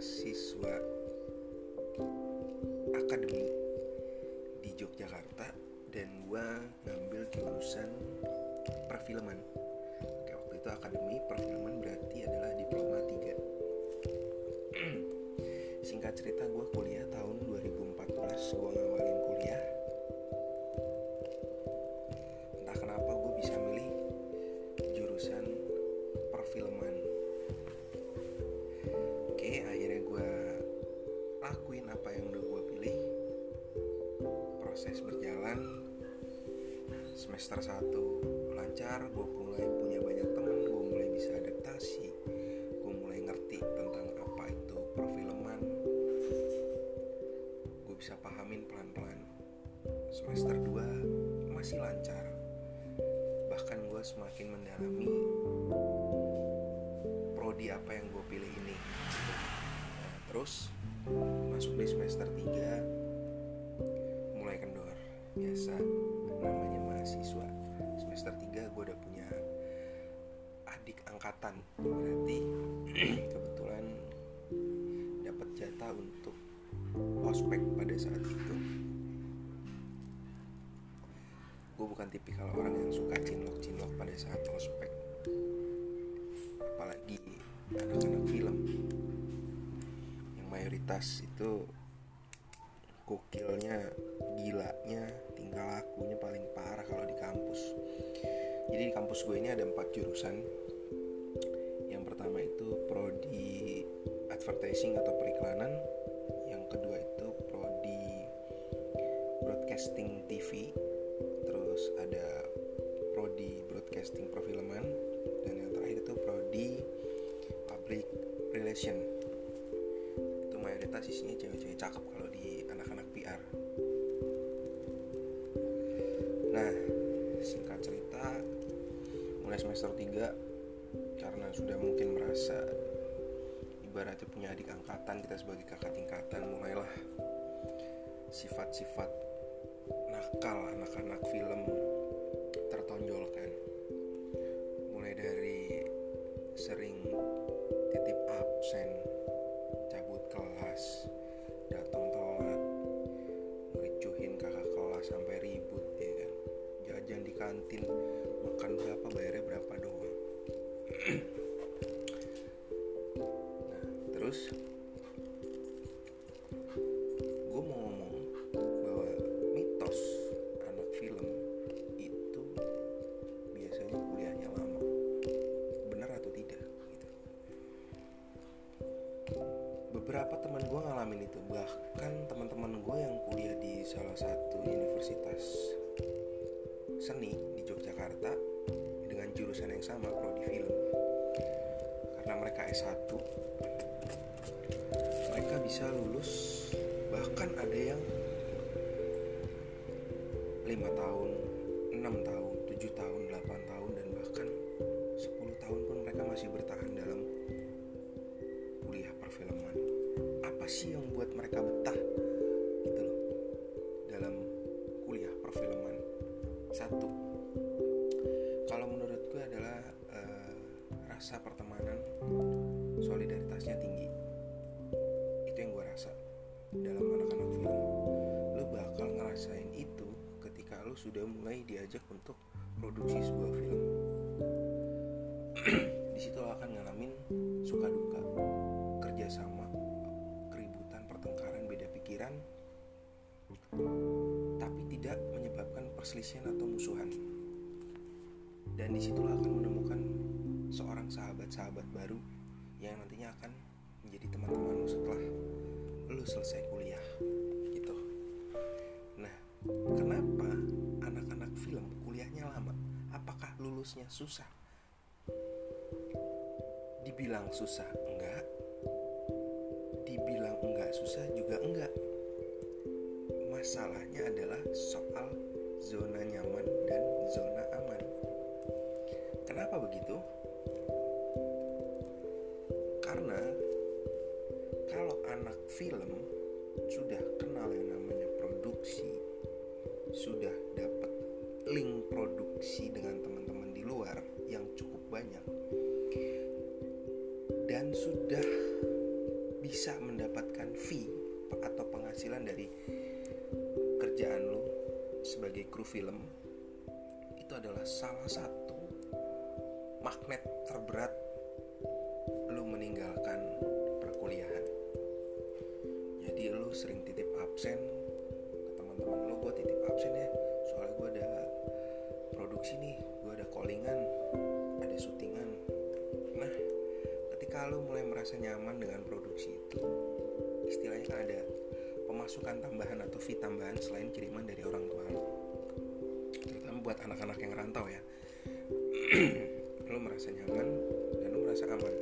mahasiswa akademi di Yogyakarta dan gue ngambil jurusan perfilman. Oke, waktu itu akademi perfilman berarti adalah diploma 3 Singkat cerita gue kuliah tahun 2014 Gue ngawalin Semester 1 lancar Gue mulai punya banyak temen Gue mulai bisa adaptasi Berarti kebetulan dapat jatah untuk ospek pada saat itu. Gue bukan tipikal orang yang suka cinlok-cinlok pada saat ospek apalagi anak-anak film. Yang mayoritas itu gokilnya gilanya tingkah lakunya paling parah kalau di kampus. Jadi di kampus gue ini ada empat jurusan advertising atau periklanan. Yang kedua itu prodi broadcasting TV terus ada prodi broadcasting perfilman. Dan yang terakhir itu prodi public relation. Itu mayoritas isinya cewek-cewek cakep kalau di anak-anak PR nah singkat cerita mulai semester 3 karena sudah mungkin merasa ibaratnya punya adik angkatan kita sebagai kakak tingkatan mulailah sifat-sifat nakal anak-anak film tertonjolkan dalam anak-anak film. Lo bakal ngerasain itu ketika lo sudah mulai diajak untuk produksi sebuah film. Di situ lo akan ngalamin suka duka, kerjasama, keributan, pertengkaran, beda pikiran, tapi tidak menyebabkan perselisihan atau musuhan. Dan di situ lo akan menemukan seorang sahabat-sahabat baru yang nantinya akan menjadi teman-teman lu setelah lu selesai kuliah gitu. Nah kenapa anak-anak film kuliahnya lama? Apakah lulusnya susah? Dibilang susah enggak. Dibilang enggak susah juga enggak. Masalahnya adalah soal zona nyaman dan zona aman. Kenapa begitu anak film sudah kenal yang namanya produksi sudah dapat link produksi dengan teman-teman di luar yang cukup banyak dan sudah bisa mendapatkan fee atau penghasilan dari kerjaan lo sebagai kru film itu adalah salah satu magnet terberat lo meninggalkan perkuliahan lo sering titip absen ke teman-teman lo gue titip absen ya. Soalnya gue ada produksi nih gue ada callingan ada syutingan. Nah ketika lo mulai merasa nyaman dengan produksi itu istilahnya kan ada pemasukan tambahan atau fee tambahan selain kiriman dari orang tua lo terutama buat anak-anak yang rantau ya. Lo merasa nyaman dan lo merasa aman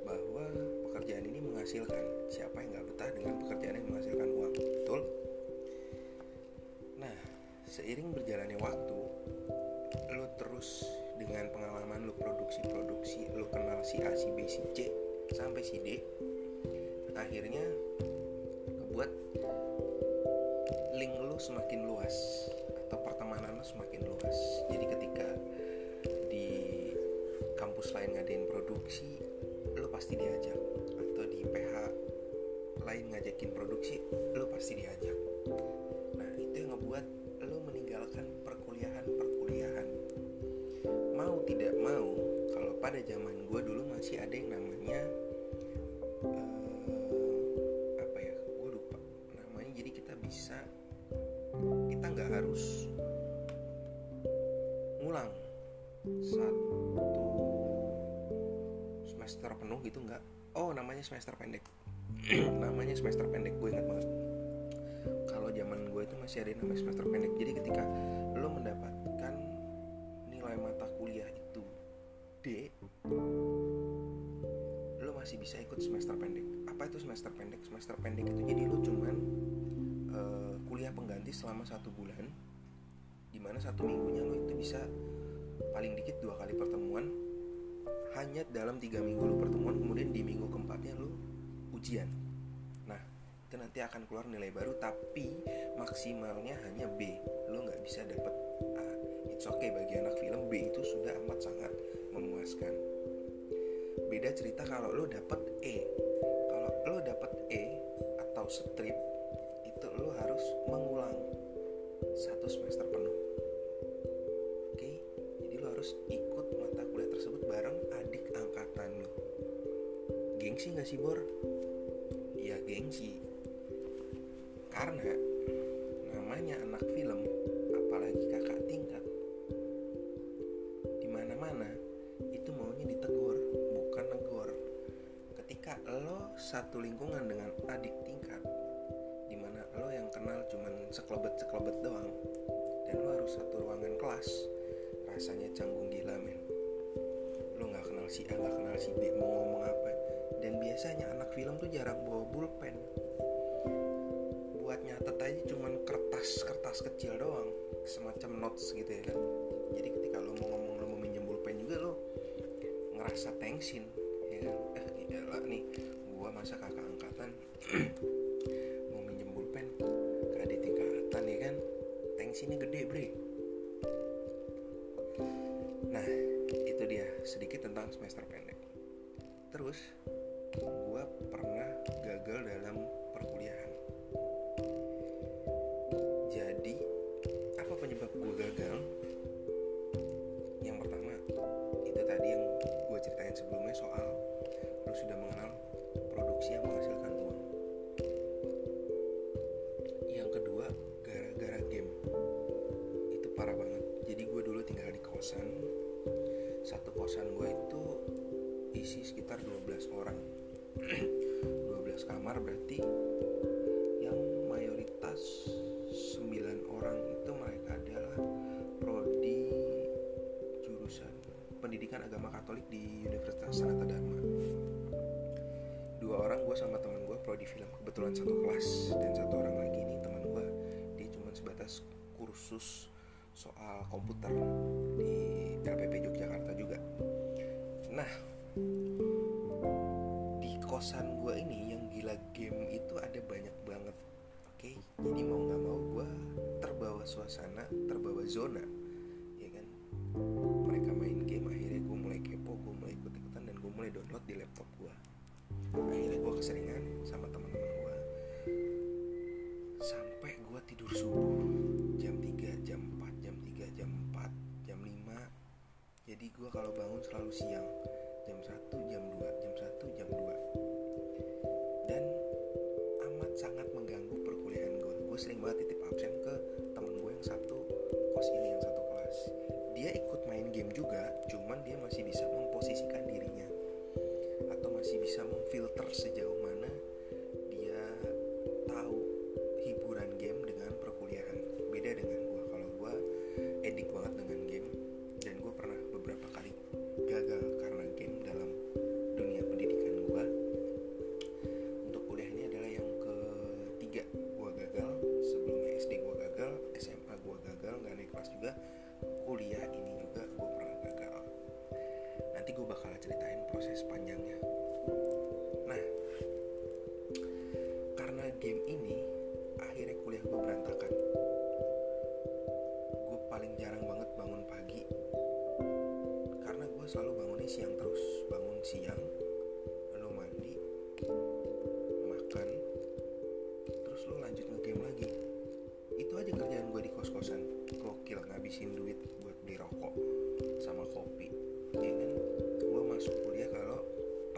bahwa pekerjaan ini menghasilkan siapa yang dengan pekerjaan yang menghasilkan uang. Betul? Nah seiring berjalannya waktu lo terus dengan pengalaman lo produksi-produksi lo kenal si A si B si C sampai si D akhirnya ngebuat link lo semakin luas atau pertemanan lo semakin luas. Jadi ketika di kampus lain ngadain produksi lo pasti diajak atau di PH lain ngajakin produksi lo pasti diajak. Nah itu yang ngebuat lo meninggalkan perkuliahan perkuliahan mau tidak mau kalau pada zaman gue dulu masih ada yang namanya eh, apa ya gue lupa namanya. Jadi kita bisa kita nggak harus ngulang satu semester penuh gitu nggak. Oh namanya semester pendek namanya semester pendek gue ingat banget. Kalau zaman gue itu masih ada namanya semester pendek. Jadi ketika lo mendapatkan nilai mata kuliah itu D lo masih bisa ikut semester pendek. Apa itu semester pendek? Semester pendek itu jadi lo cuman eh, kuliah pengganti selama satu bulan di mana satu minggunya lo itu bisa paling dikit dua kali pertemuan hanya dalam tiga minggu lo pertemuan kemudian di minggu keempatnya lo ujian nanti akan keluar nilai baru tapi maksimalnya hanya B. Lo nggak bisa dapet A it's okay bagi anak film B itu sudah amat sangat memuaskan. Beda cerita kalau lo dapet E. Kalau lo dapet E atau strip itu lo harus mengulang satu semester penuh. Oke? Jadi lo harus ikut mata kuliah tersebut bareng adik angkatan lo. Gengsi gak sih Bor? Ya gengsi Karena namanya anak film Apalagi kakak tingkat Di mana-mana Itu maunya ditegur Bukan negor. Ketika lo satu lingkungan dengan adik tingkat Di mana lo yang kenal cuman sekelebet-sekelebet doang Dan lo harus satu ruangan kelas Rasanya canggung gila men. Lo nggak kenal si A nggak kenal si B mau ngomong apa. Dan biasanya anak film tuh jarang bawa pulpen kertas kecil doang semacam notes gitu ya kan. Jadi ketika lo mau ngomong lo mau minjem pulpen juga lo ngerasa tensin ya kan. Eh iyalah nih gua masa kakak angkatan mau minjem pulpen ke adik tingkatan ya kan. Tensinya gede bre. Nah, itu dia sedikit tentang semester pendek. Terus, di laptop gue akhirnya gue keseringan sama teman-teman gue sampai gue tidur subuh jam 3 jam 4 jam 3 jam 4 jam 5 jadi gue kalau bangun selalu siang jam 1 jam 2 jam 1 jam 2 dan amat sangat mengganggu perkuliahan gue gue sering banget titip absen ke temen gue yang satu kos ini yang satu kelas. Dia ikut main game juga cuman dia masih bisa main. filter sejauh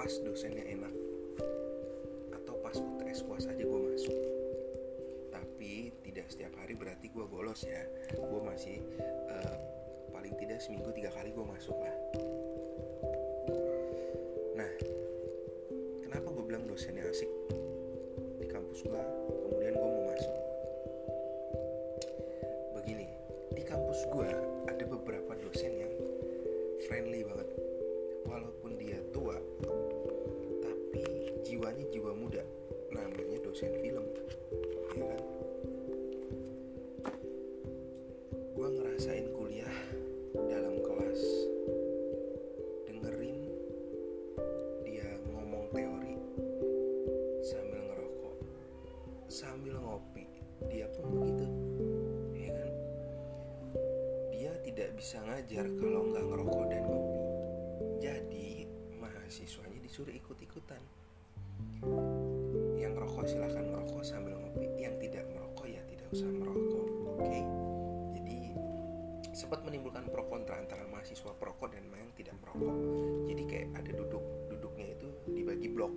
pas dosennya enak atau pas UTS puas aja gue masuk. Tapi tidak setiap hari berarti gue bolos ya. Gue masih uh, paling tidak seminggu tiga kali gue masuk lah. perokok dan mana yang tidak merokok. Jadi kayak ada duduk duduknya itu dibagi blok.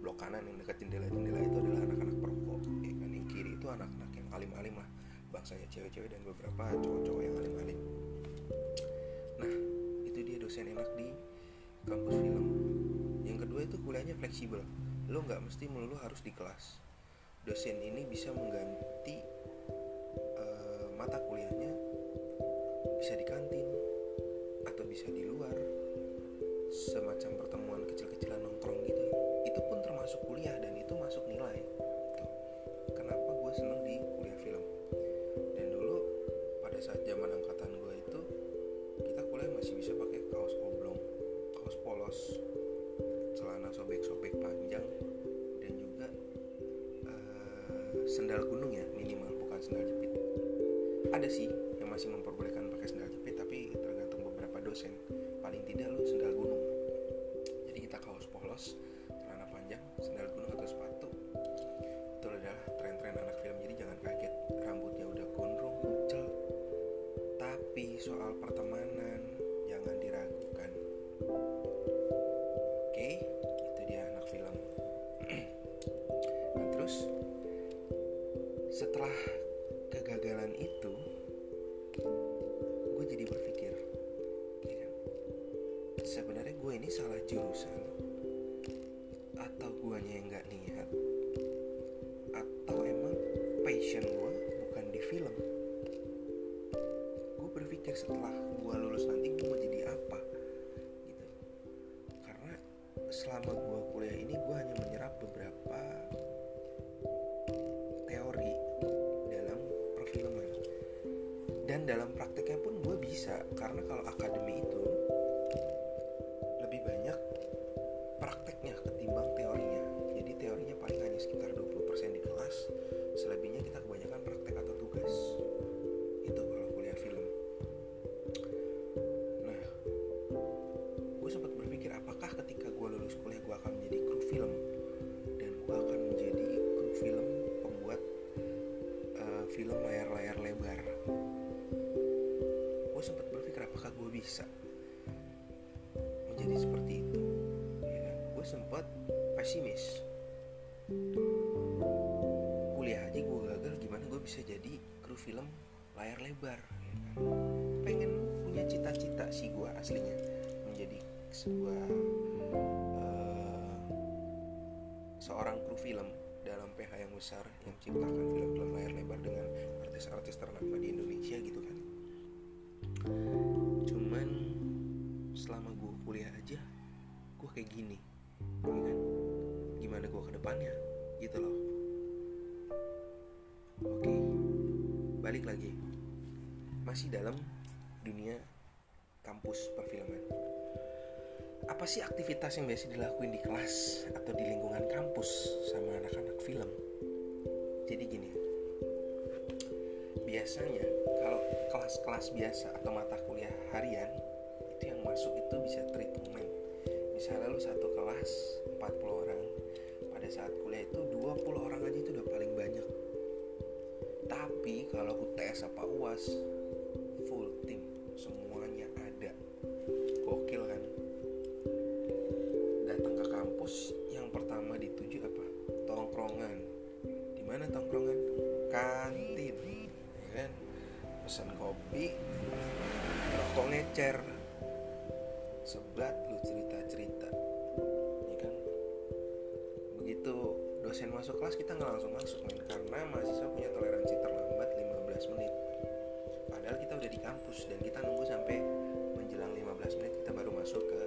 Blok kanan yang dekat jendela-jendela itu adalah anak-anak perokok ya kan? Yang kiri itu anak-anak yang alim-alim lah. Bangsanya cewek-cewek dan beberapa cowok-cowok yang alim-alim. Nah itu dia dosen enak di kampus film. Yang kedua itu kuliahnya fleksibel. Lo nggak mesti melulu harus di kelas. Dosen ini bisa mengganti uh, mata kuliahnya bisa di kantin bisa di luar. Semacam pertemuan kecil-kecilan nongkrong gitu. Itu pun termasuk kuliah dan sempat pesimis. Kuliah aja gue gagal gimana gue bisa jadi kru film layar lebar ya kan? pengen punya cita-cita sih gue aslinya menjadi sebuah uh, seorang kru film dalam PH yang besar yang menciptakan film-film layar lebar dengan artis-artis ternama di Indonesia gitu kan. Cuman selama gue kuliah aja gue kayak gini gimana gue ke depannya gitu loh. Oke balik lagi. Masih dalam dunia kampus perfilman. Apa sih aktivitas yang biasa dilakuin di kelas atau di lingkungan kampus sama anak-anak film? Jadi gini biasanya kalau kelas-kelas biasa atau mata kuliah harian itu yang masuk itu bisa terhitungan misalnya lu satu kelas 40 orang saat kuliah itu 20 orang aja itu udah paling banyak. Tapi kalau UTS apa UAS full tim semuanya ada. Gokil kan? Datang ke kampus yang pertama dituju apa? Tongkrongan. Di mana tongkrongan? Kantin ya kan? Pesan kopi rokok ngecer. Sebat lu cerita dosen masuk kelas kita nggak langsung masuk men. Karena mahasiswa punya toleransi terlambat 15 menit. Padahal kita udah di kampus dan kita nunggu sampai menjelang 15 menit kita baru masuk ke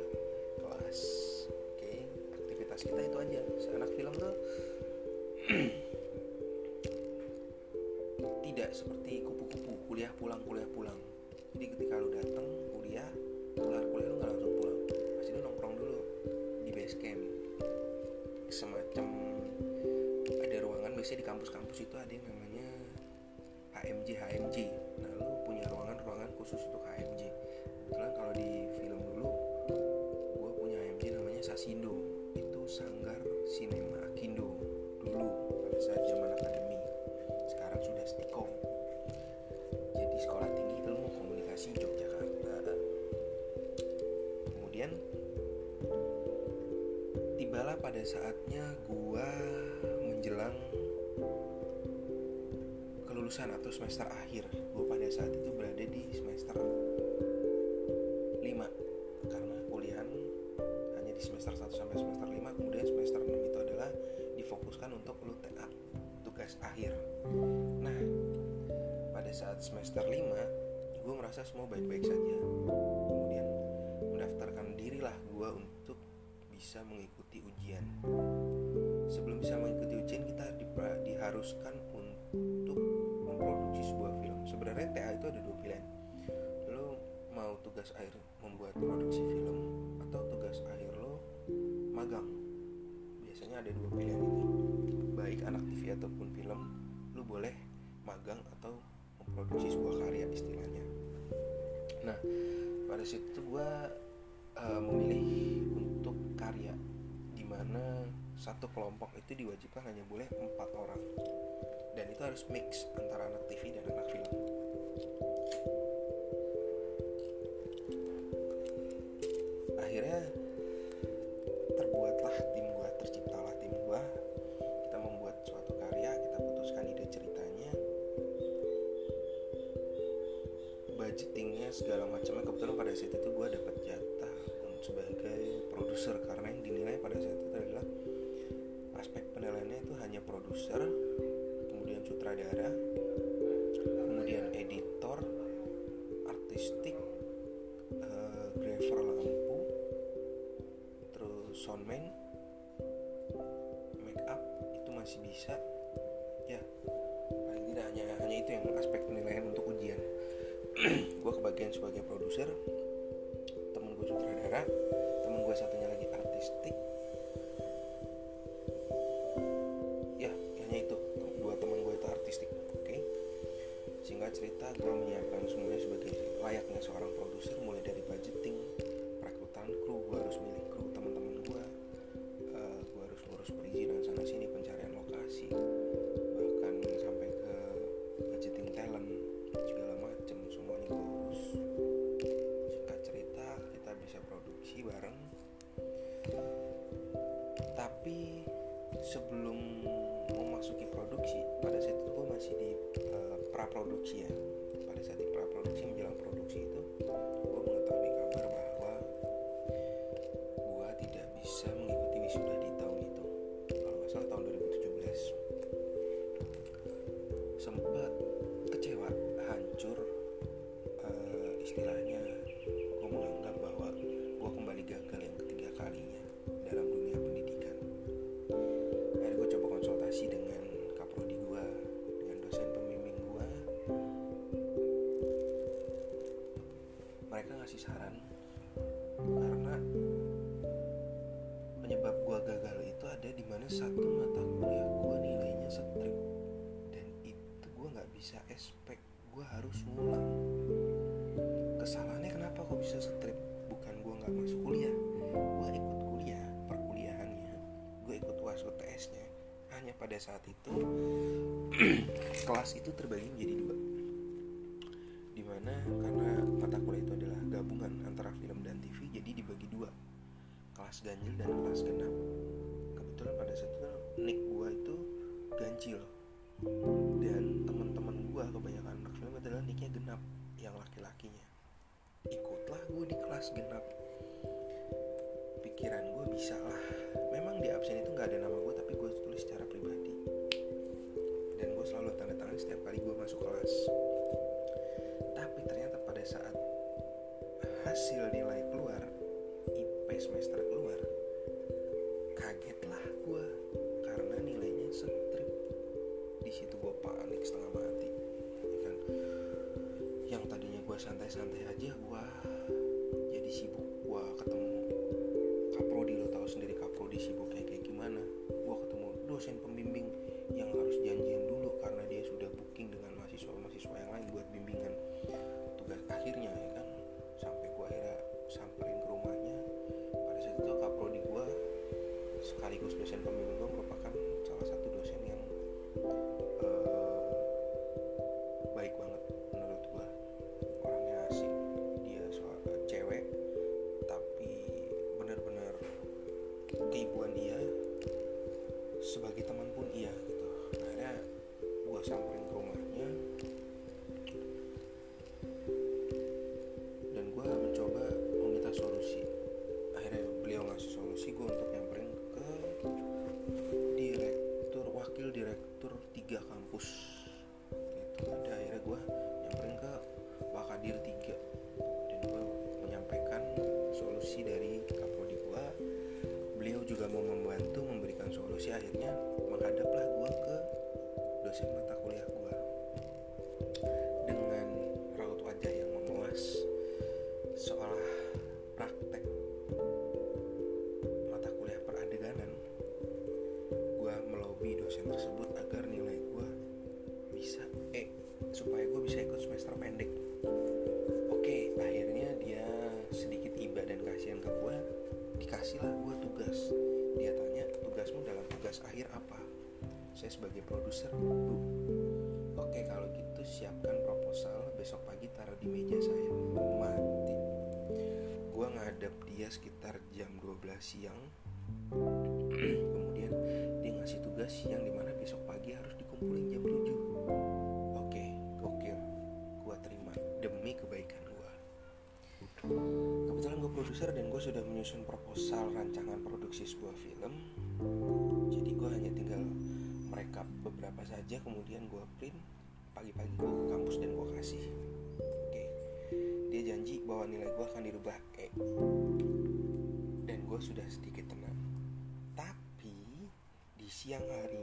kelas. Oke aktivitas kita itu aja. Anak film tuh. Tidak seperti kupu-kupu kuliah pulang kuliah pulang. Jadi ketika lu datang kuliah kelar kuliah lu nggak langsung pulang. Pasti lu nongkrong dulu di base camp semacam ada ruangan biasanya di kampus-kampus itu ada yang namanya HMJ HMJ nah lu punya ruangan-ruangan khusus untuk HMJ kebetulan kalau di film dulu gue punya HMJ namanya Sasindo. Itu Sanggar Sinema Akindo dulu pada saat zaman akademi. Sekarang sudah Stikom jadi sekolah tinggi ilmu komunikasi Yogyakarta tibalah pada saatnya gua menjelang kelulusan atau semester akhir gue pada saat itu berada di semester 5 karena kuliahan hanya di semester 1 sampai semester 5 kemudian semester 6 itu adalah difokuskan untuk lu TA tugas akhir. Nah pada saat semester 5 gue merasa semua baik-baik saja. Kemudian mendaftarkan dirilah gue untuk bisa mengikuti ujian. Sebelum bisa mengikuti ujian kita di- diharuskan untuk memproduksi sebuah film. Sebenarnya TA itu ada dua pilihan. Lo mau tugas akhir membuat produksi film atau tugas akhir lo magang. Biasanya ada dua pilihan ini. Baik anak TV ataupun film lo boleh magang atau memproduksi sebuah karya istilahnya. Nah pada situ gue uh, memilih untuk karya di mana satu kelompok itu diwajibkan hanya boleh empat orang. Dan itu harus mix antara anak TV dan anak film. Akhirnya terbuatlah pada saat itu gue masih di uh, pra produksi ya. Pada saat di pra produksi menjelang produksi itu kelas ganjil dan kelas genap. Kebetulan pada saat itu nick gue itu ganjil dan teman-teman gue kebanyakan anak film adalah nicknya genap yang laki-lakinya. Ikutlah gue di kelas genap. Pikiran gue bisa lah. Memang di absen itu nggak ada nama gue tapi gue tulis secara pribadi. Dan gue selalu tanda tangan setiap kali gue masuk kelas. Tapi ternyata pada saat hasil nilai keluar IP semester keluar kagetlah gue karena nilainya strip di situ gue panik setengah mati ya kan? Yang tadinya gue santai-santai aja gue jadi sibuk. Gue ketemu kaprodi lo tahu sendiri kaprodi sibuk kayak kayak gimana? Gue ketemu dosen pembimbing yang harus janjian dulu karena dia sudah booking dengan mahasiswa-mahasiswa yang lain buat bimbingan siang. Kemudian dia ngasih tugas siang di mana besok pagi harus dikumpulin jam 7 oke okay, gue terima demi kebaikan gue kebetulan gue produser dan gue sudah menyusun proposal rancangan produksi sebuah film. Jadi gue hanya tinggal merekap beberapa saja kemudian gue print. Pagi-pagi gue ke kampus dan gue kasih. Oke. Dia janji bahwa nilai gue akan dirubah E gue sudah sedikit tenang. Tapi di siang hari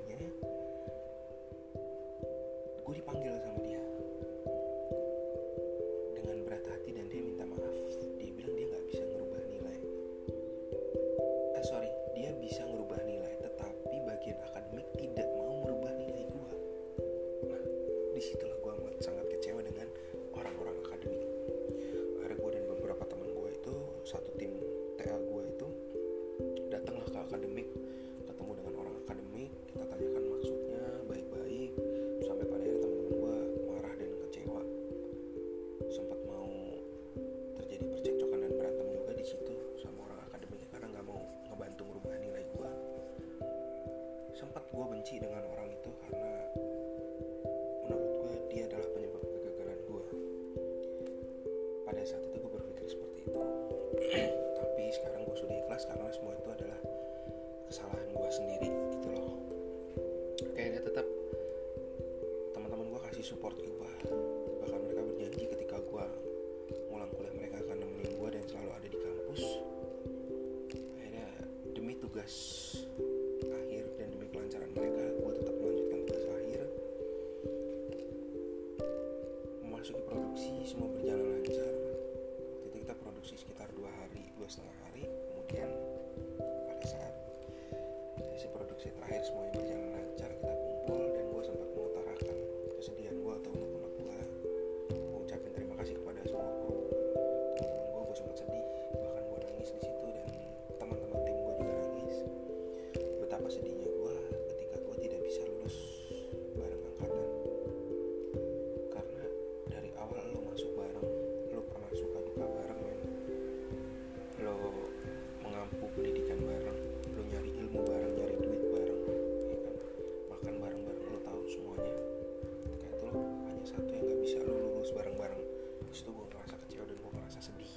kampus tuh gue merasa kecewa dan gue merasa sedih.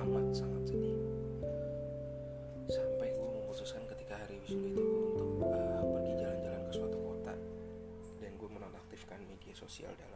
Amat sangat sedih. Sampai gue memutuskan ketika hari wisuda itu gue untuk uh, pergi jalan-jalan ke suatu kota. Dan gue menonaktifkan media sosial dalam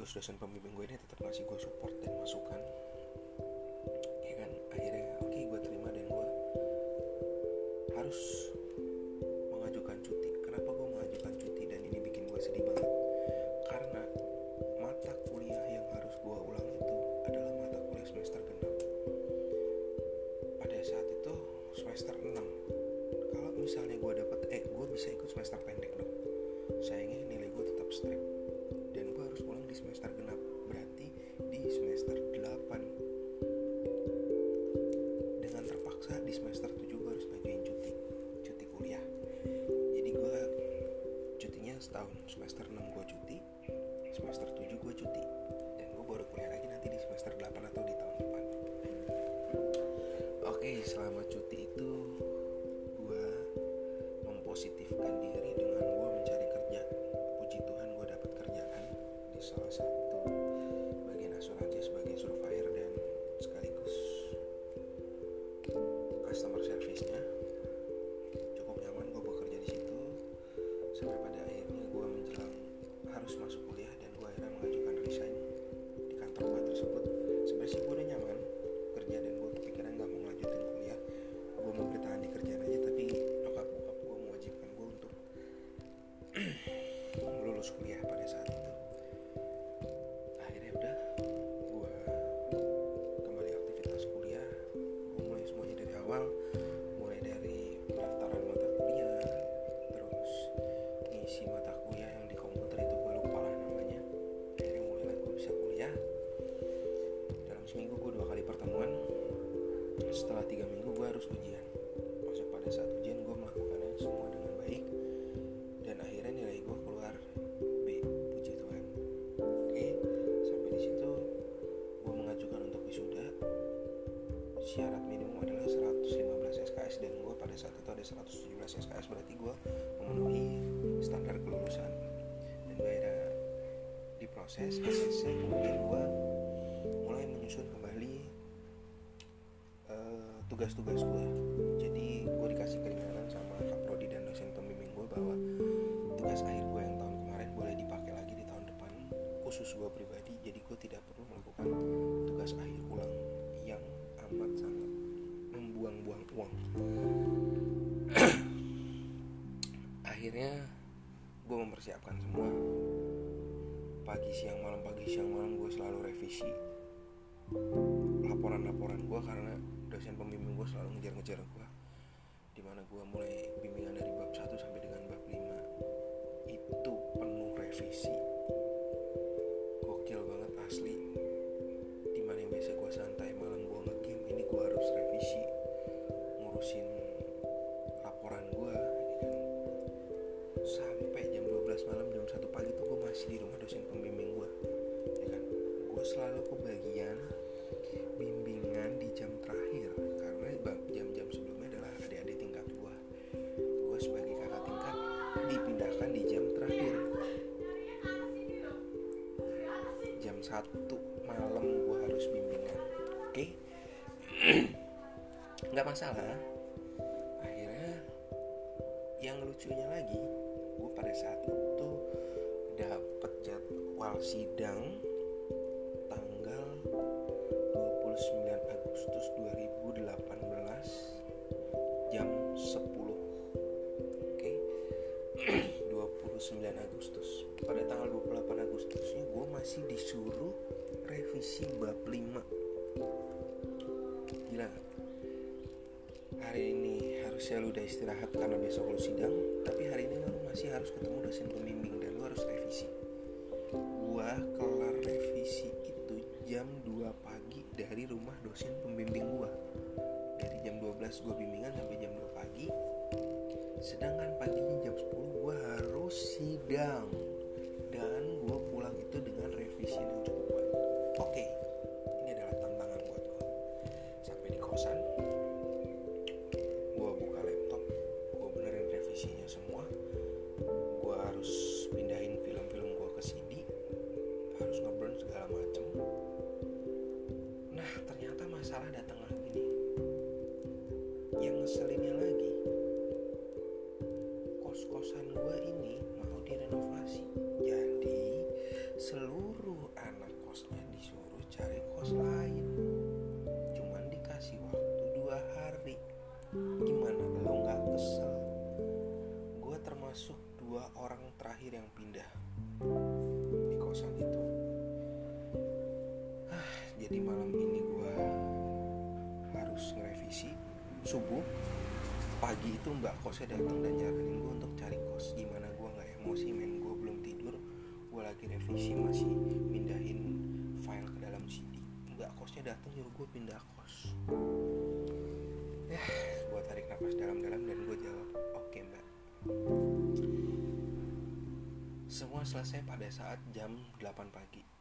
sekaligus dosen pembimbing gue ini tetap ngasih gue support dan masukan. Ya kan? Akhirnya oke okay, gue terima dan gue harus semester. seminggu gue dua kali pertemuan. Setelah tiga minggu gue harus ujian. Maksud pada saat ujian gue melakukannya semua dengan baik. Dan akhirnya nilai gue keluar. B puji Tuhan. Oke sampai di situ gue mengajukan untuk wisuda. Syarat minimum adalah 115 SKS dan gue pada saat itu ada 117 SKS berarti gue memenuhi standar kelulusan. Dan gue ada diproses hasilnya kemudian gue menyusun kembali uh, tugas-tugas gue jadi gue dikasih keringanan sama Kak Prodi dan dosen pembimbing gue bahwa tugas akhir gue yang tahun kemarin boleh dipakai lagi di tahun depan khusus gue pribadi. Jadi gue tidak perlu melakukan tugas akhir ulang yang amat sangat membuang-buang uang. Akhirnya gue mempersiapkan semua. Pagi siang malam pagi siang malam gue selalu revisi laporan-laporan gue karena dosen pembimbing gue selalu ngejar-ngejar gue di mana gue mulai bimbingan dari bab 1 sampai dengan bab 5 itu penuh revisi nggak masalah akhirnya 12 gua bimbingan sampai jam 2 pagi. Sedangkan paginya jam 10 gua harus sidang. Dan gua pulang itu dengan revisi yang kosnya datang dan nyaranin gue untuk cari kos. Gimana gue nggak emosi men. Gue belum tidur. Gue lagi revisi masih mindahin file ke dalam CD mbak kosnya datang nyuruh gue pindah kos. Ya gue tarik nafas dalam-dalam dan gue jawab oke mbak. Semua selesai pada saat jam 8 pagi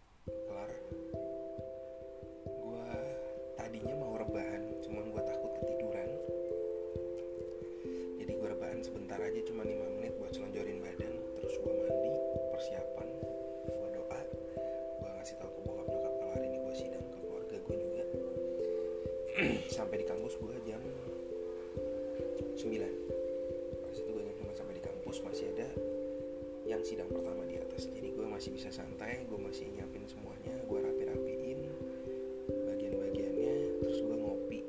sidang pertama di atas. Jadi gue masih bisa santai gue masih nyiapin semuanya gue rapi-rapiin bagian-bagiannya terus gue ngopi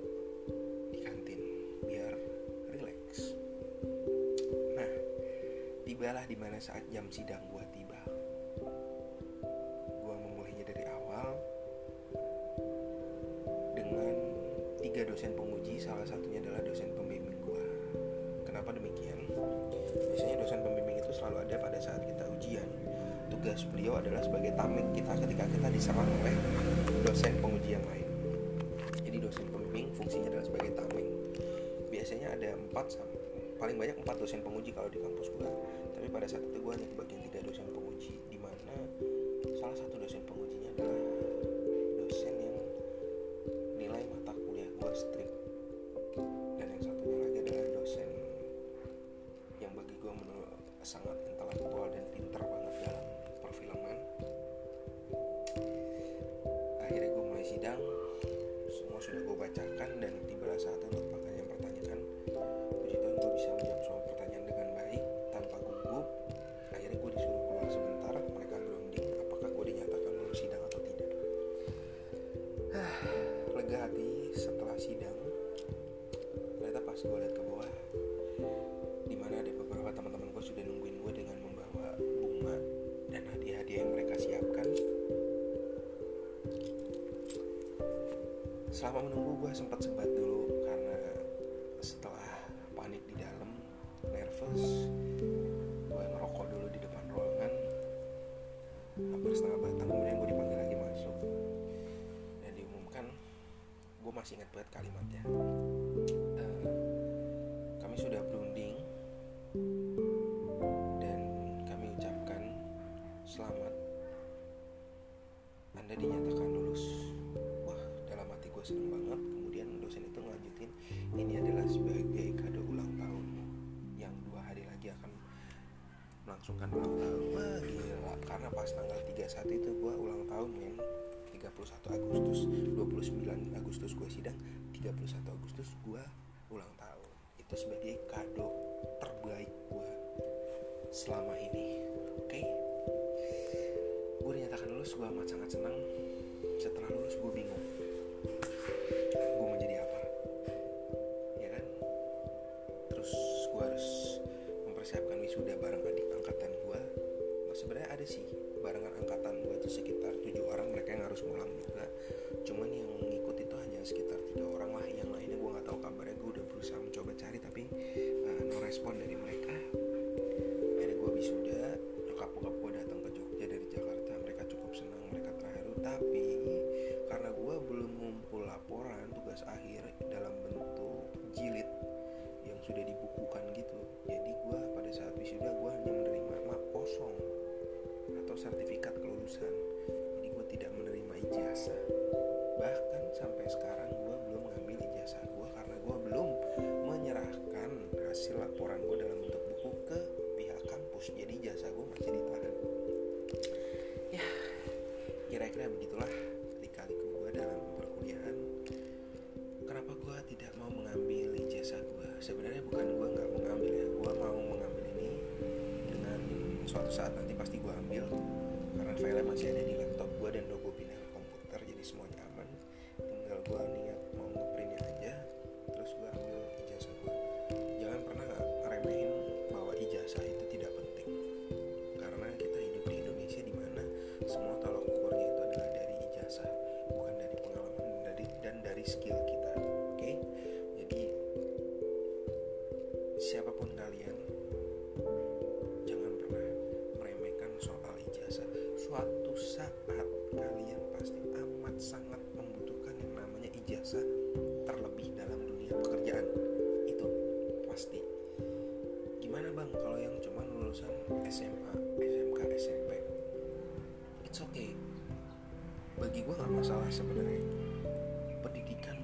di kantin biar relax. Nah tibalah di mana saat jam sidang gue biasanya ada empat paling banyak empat dosen penguji kalau di kampus gue tapi pada saat itu gue hanya kebagian tiga dosen penguji di mana salah satu dosen pengujinya adalah dosen yang nilai mata kuliah gue strict ありません。kalau yang cuma lulusan SMA SMK SMP it's okay. Bagi gue gak masalah sebenarnya. Pendidikan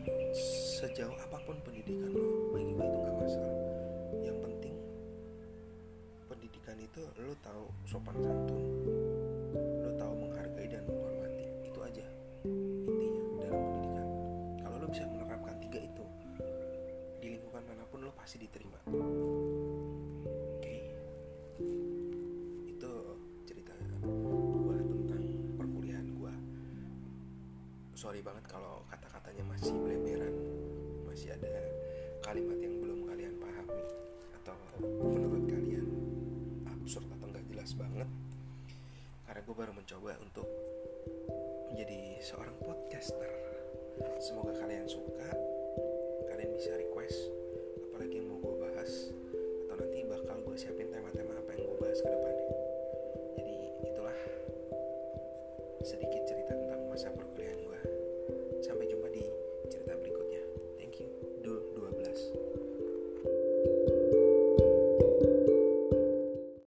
sejauh apa pun pendidikan lo bagi gue itu gak masalah. Yang penting pendidikan itu lo tahu sopan santun. mencoba untuk menjadi seorang podcaster. Semoga kalian suka. Kalian bisa request apalagi yang mau gue bahas atau nanti bakal gue siapin tema-tema apa yang gue bahas ke depannya. Jadi itulah sedikit